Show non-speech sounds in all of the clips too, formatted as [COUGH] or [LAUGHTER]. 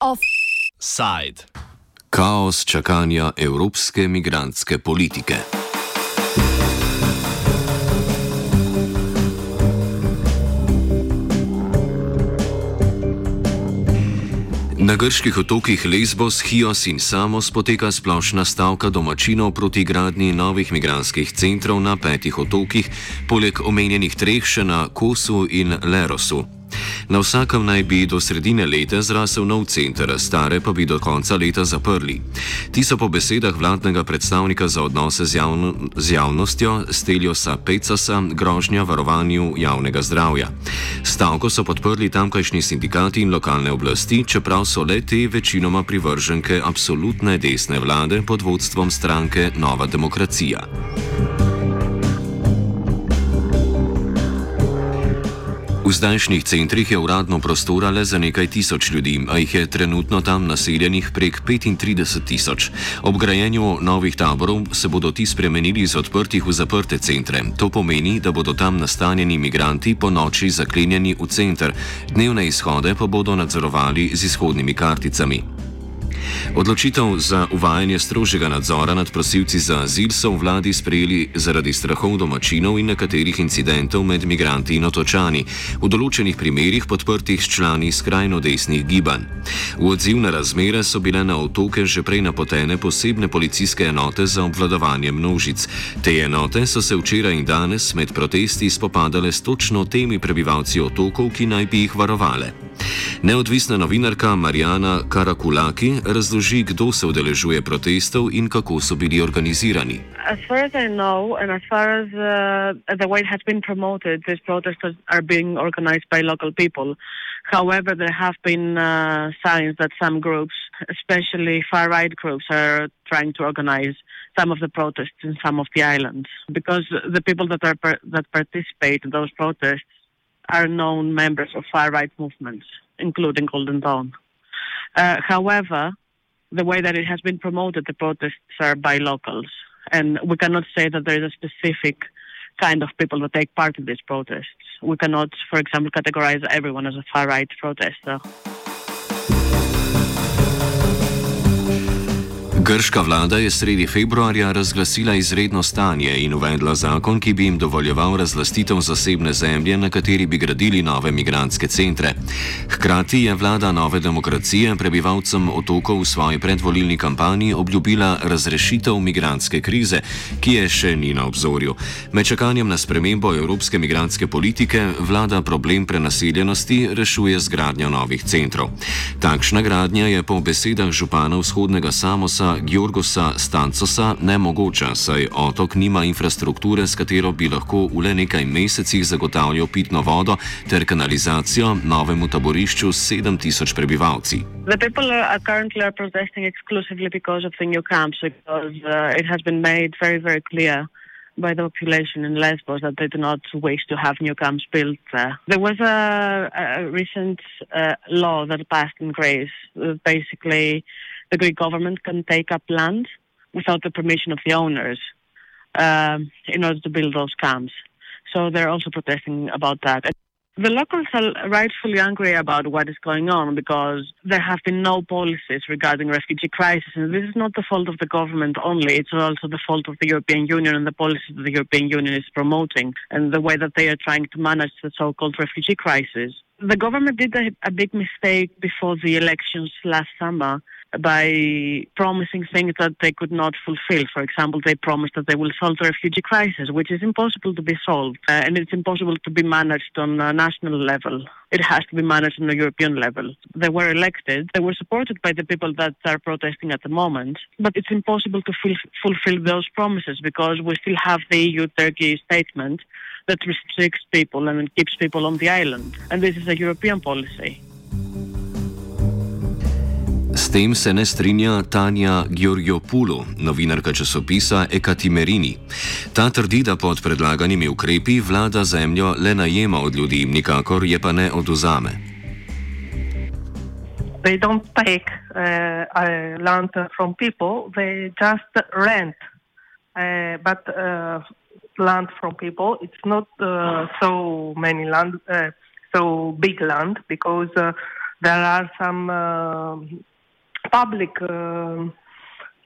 Offside. Kaos čakanja evropske migrantske politike. Na grških otokih Lesbos, Hios in Samos poteka splošna stavka domačinov proti gradnji novih migranskih centrov na petih otokih, poleg omenjenih treh še na Kosu in Lerosu. Na vsakem naj bi do sredine leta zrasel nov center, stare pa bi do konca leta zaprli. Ti so po besedah vladnega predstavnika za odnose z, javno, z javnostjo Steljosa Pecasa grožnja varovanju javnega zdravja. Stavko so podprli tamkajšnji sindikati in lokalne oblasti, čeprav so le te večinoma privrženke absolutne desne vlade pod vodstvom stranke Nova demokracija. V zdajšnjih centrih je uradno prostora le za nekaj tisoč ljudi, a jih je trenutno tam naseljenih prek 35 tisoč. Ob grajenju novih taborov se bodo ti spremenili iz odprtih v zaprte centre. To pomeni, da bodo tam nastanjeni imigranti po noči zaklenjeni v center, dnevne izhode pa bodo nadzorovali z izhodnimi karticami. Odločitev za uvajanje strožjega nadzora nad prosilci za azil so v vladi sprejeli zaradi strahov domačinov in nekaterih incidentov med migranti in otočani, v določenih primerjih podprtih s člani skrajno desnih gibanj. V odziv na razmere so bile na otoke že prej napotene posebne policijske enote za obvladovanje množic. Te enote so se včeraj in danes med protesti spopadale s točno temi prebivalci otokov, ki naj bi jih varovale. Neodvisna novinarka Marijana Karakulaki razloži, kdo se udeležuje protestov in kako so bili organizirani. As far as I know, and as far as uh, the way it has been promoted, these protests are being organized by local people. However, there have been uh, signs that some groups, especially far right groups, are trying to organize some of the protests in some of the islands because the people that are that participate in those protests are known members of far right movements, including Golden Dawn. Uh, however, the way that it has been promoted, the protests are by locals. And we cannot say that there is a specific kind of people that take part in these protests. We cannot, for example, categorize everyone as a far right protester. Grška vlada je sredi februarja razglasila izredno stanje in uvedla zakon, ki bi jim dovoljeval razlastitev zasebne zemlje, na kateri bi gradili nove migranske centre. Hkrati je vlada nove demokracije prebivalcem otokov v svoji predvolilni kampanji obljubila razrešitev migranske krize, ki je še ni na obzorju. Med čakanjem na spremembo evropske migranske politike vlada problem prenaseljenosti rešuje z gradnjo novih centrov. Takšna gradnja je po besedah župana vzhodnega Samosa Georgosa Stancosa nemogoča, saj otok nima infrastrukture, s katero bi lahko v le nekaj mesecih zagotavljal pitno vodo ter kanalizacijo novemu taborišču s 7000 prebivalci. The people are currently are protesting exclusively because of the new camps, because uh, it has been made very, very clear by the population in Lesbos that they do not wish to have new camps built there. There was a, a recent uh, law that passed in Greece, uh, basically the Greek government can take up land without the permission of the owners um, in order to build those camps. So they're also protesting about that. The locals are rightfully angry about what is going on because there have been no policies regarding refugee crisis. And this is not the fault of the government only, it's also the fault of the European Union and the policies that the European Union is promoting and the way that they are trying to manage the so called refugee crisis. The government did a, a big mistake before the elections last summer by promising things that they could not fulfill. For example, they promised that they will solve the refugee crisis, which is impossible to be solved, uh, and it's impossible to be managed on a national level. It has to be managed on a European level. They were elected, they were supported by the people that are protesting at the moment, but it's impossible to ful- fulfill those promises because we still have the EU Turkey statement that restricts people and keeps people on the island. And this is a European policy. Tem se ne strinja Tanja Georgiopulu, novinarka časopisa Ekatimerini. Ta trdi, da pod predlaganimi ukrepi vlada zemljo le najema od ljudi, nikakor je pa ne oduzame. They don't take uh, land from people, they just rent. Uh, but uh, land from people. It's not uh, so many land, uh, so big land because uh, there are some uh, public uh,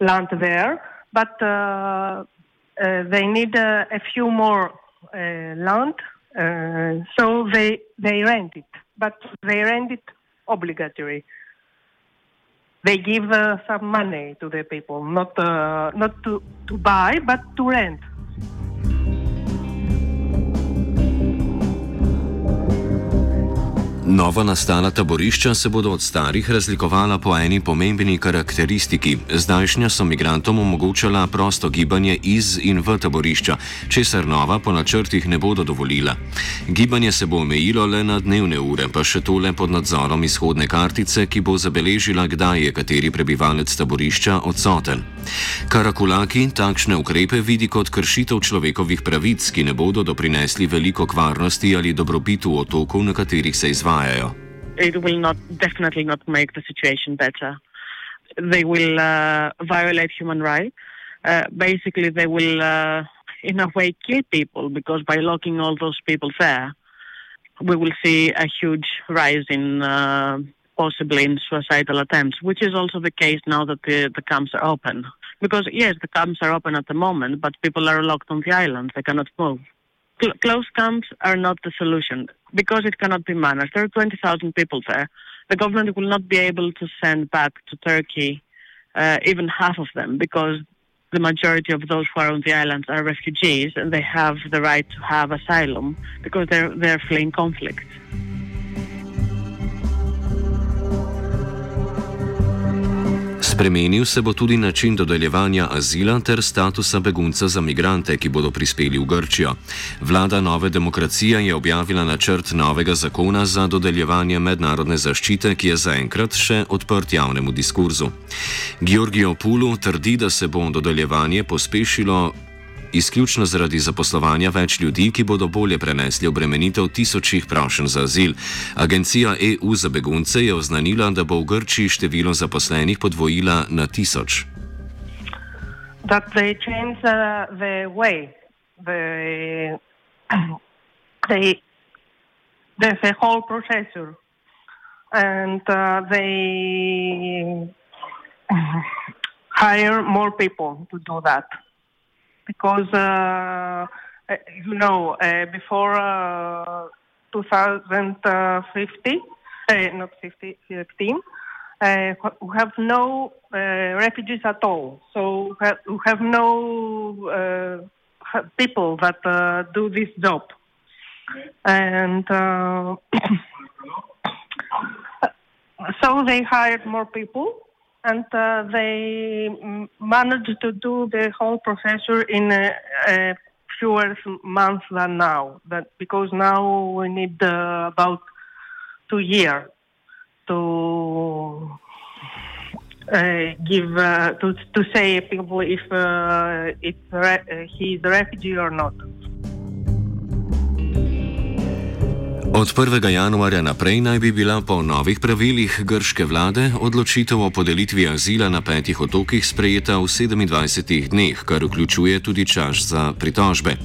land there, but uh, they need a few more land, so they they rent it, but they rent it obligatory they give uh, some money to the people, not uh, not to, to buy, but to rent. Novo nastala taborišča se bodo od starih razlikovala po eni pomembni karakteristiki. Zdajšnja so migrantom omogočala prosto gibanje iz in v taborišča, česar nova po načrtih ne bodo dovolila. Gibanje se bo omejilo le na dnevne ure, pa še tole pod nadzorom izhodne kartice, ki bo zabeležila, kdaj je kateri prebivalec taborišča odsoten. Karakulaki takšne ukrepe vidi kot kršitev človekovih pravic, ki ne bodo doprinesli veliko kvarnosti ali dobrobitu otokov, na katerih se It will not, definitely not make the situation better. They will uh, violate human rights. Uh, basically, they will, uh, in a way, kill people because by locking all those people there, we will see a huge rise in uh, possibly in suicidal attempts, which is also the case now that the, the camps are open. Because, yes, the camps are open at the moment, but people are locked on the island. They cannot move. Cl- closed camps are not the solution because it cannot be managed. There are 20,000 people there. The government will not be able to send back to Turkey uh, even half of them because the majority of those who are on the islands are refugees and they have the right to have asylum because they're, they're fleeing conflict. Spremenil se bo tudi način dodeljevanja azila ter statusa begunca za migrante, ki bodo prispeli v Grčijo. Vlada Nove demokracije je objavila načrt novega zakona za dodeljevanje mednarodne zaščite, ki je zaenkrat še odprt javnemu diskurzu. Georgijo Pulu trdi, da se bo dodeljevanje pospešilo izključno zaradi zaposlovanja več ljudi, ki bodo bolje prenesli obremenitev tisočih prošenj za azil. Agencija EU za begunce je oznanila, da bo v Grčiji število zaposlenih podvojila na tisoč. That they change uh, the way, the, [CLEARS THROAT] they, the, the whole procedure, and uh, they [CLEARS THROAT] hire more people to do that. Because uh, uh, you know eh, uh, before 2050, eh, not 50, 15, we have no refugees at all. So we have no people that uh, do this job, and. Uh, [COUGHS] so they hired more people and uh, they managed to do the whole procedure in a, a fewer months than now. That because now we need uh, about two years to uh, give uh, to to say people if uh, if re- he's a refugee or not. Od 1. januarja naprej naj bi bila po novih pravilih grške vlade odločitev o podelitvi azila na petih otokih sprejeta v 27 dneh, kar vključuje tudi čas za pritožbe.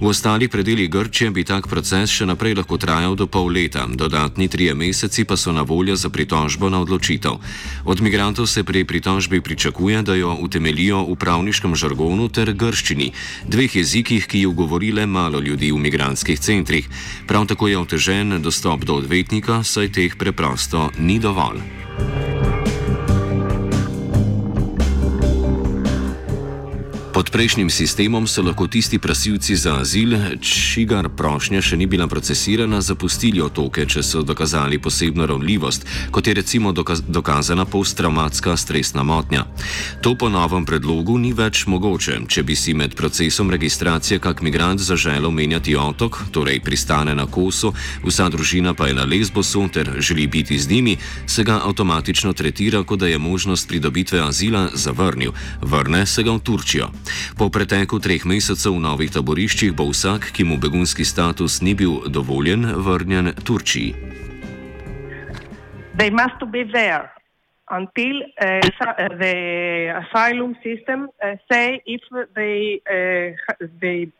V ostalih predeljih Grčije bi tak proces še naprej lahko trajal do pol leta, dodatni trije meseci pa so na voljo za pritožbo na odločitev. Od migrantov se pri pritožbi pričakuje, da jo utemelijo v pravniškem žargonu ter grščini, dveh jezikih, ki jih govori le malo ljudi v migranskih centrih. Prav tako je otežen omejen dostop do odvetnika, saj teh preprosto ni dovolj. Pod prejšnjim sistemom so lahko tisti prasilci za azil, čigar prošnja še ni bila procesirana, zapustili otoke, če so dokazali posebno ravnljivost, kot je recimo dokaz dokazana posttraumatska stresna motnja. To po novem predlogu ni več mogoče, če bi si med procesom registracije kak migrant zaželel menjati otok, torej pristane na kosu, vsa družina pa je na lesbosu ter želi biti z njimi, se ga avtomatično tretira, kot da je možnost pridobitve azila zavrnil, vrne se ga v Turčijo. Po preteku treh mesecev v novih taboriščih bo vsak, ki mu begunski status ni bil dovoljen, vrnjen Turčiji. They must be there until uh, the asylum system uh, say if they uh, they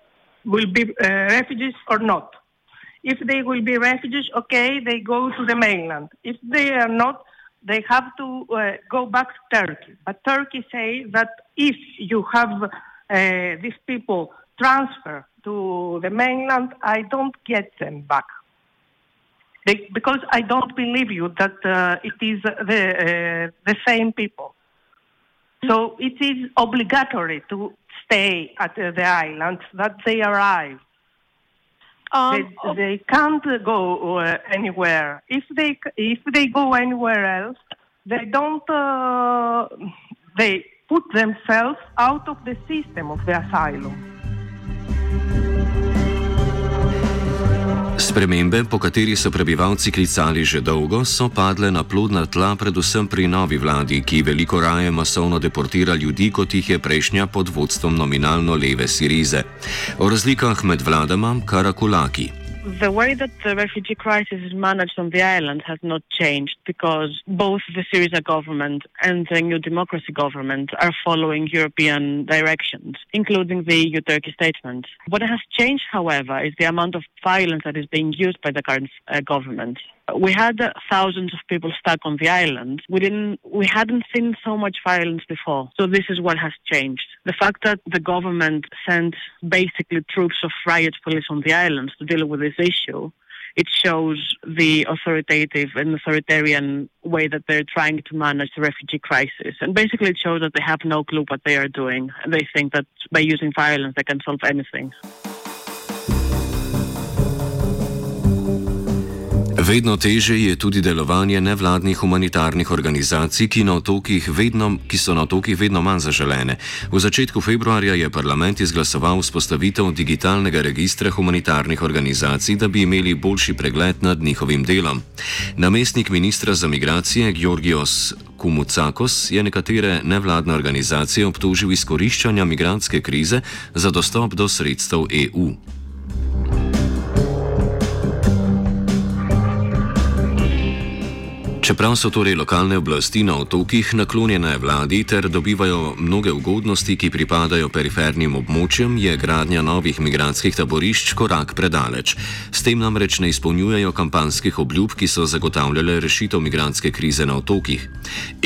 will be uh, refugees or not. If they will be refugees, okay, they go to the mainland. If they are not, they have to uh, go back to Turkey. But Turkey says that if you have uh, these people transfer to the mainland, I don't get them back. Because I don't believe you that uh, it is the, uh, the same people. So it is obligatory to stay at the islands that they arrive. Um, they, oh. they, can't go uh, anywhere. If they if they go anywhere else, they don't. Uh, they put themselves out of the system of the asylum. Spremembe, po kateri so prebivalci klicali že dolgo, so padle na plodna tla, predvsem pri novi vladi, ki veliko raje masovno deportira ljudi, kot jih je prejšnja pod vodstvom nominalno leve Sirize. O razlikah med vladama Karakulaki. The way that the refugee crisis is managed on the island has not changed because both the Syriza government and the New Democracy government are following European directions, including the EU Turkey statement. What has changed, however, is the amount of violence that is being used by the current uh, government we had thousands of people stuck on the island. We didn't, we hadn't seen so much violence before. So this is what has changed. The fact that the government sent basically troops of riot police on the islands to deal with this issue, it shows the authoritative and authoritarian way that they're trying to manage the refugee crisis. And basically it shows that they have no clue what they are doing. And they think that by using violence they can solve anything. Vedno teže je tudi delovanje nevladnih humanitarnih organizacij, ki, vedno, ki so na otokih vedno manj zaželene. V začetku februarja je parlament izglasoval vzpostavitev digitalnega registra humanitarnih organizacij, da bi imeli boljši pregled nad njihovim delom. Namestnik ministra za migracije Georgios Kumucakos je nekatere nevladne organizacije obtožil izkoriščanja migranske krize za dostop do sredstev EU. Čeprav so torej lokalne oblasti na otokih naklonjene vladi ter dobivajo mnoge ugodnosti, ki pripadajo perifernim območjem, je gradnja novih migranskih taborišč korak predaleč. S tem namreč ne izpolnjujejo kampanskih obljub, ki so zagotavljale rešitev migranske krize na otokih.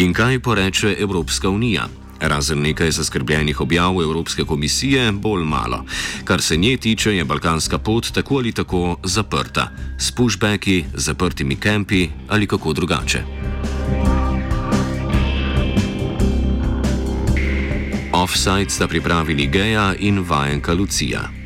In kaj poreče Evropska unija? Razen nekaj zaskrbljenih objav Evropske komisije, bolj malo. Kar se nje tiče, je balkanska pot tako ali tako zaprta, s pushbacki, zaprtimi kempi ali kako drugače. Offside sta pripravili Geja in vajenka Lucija.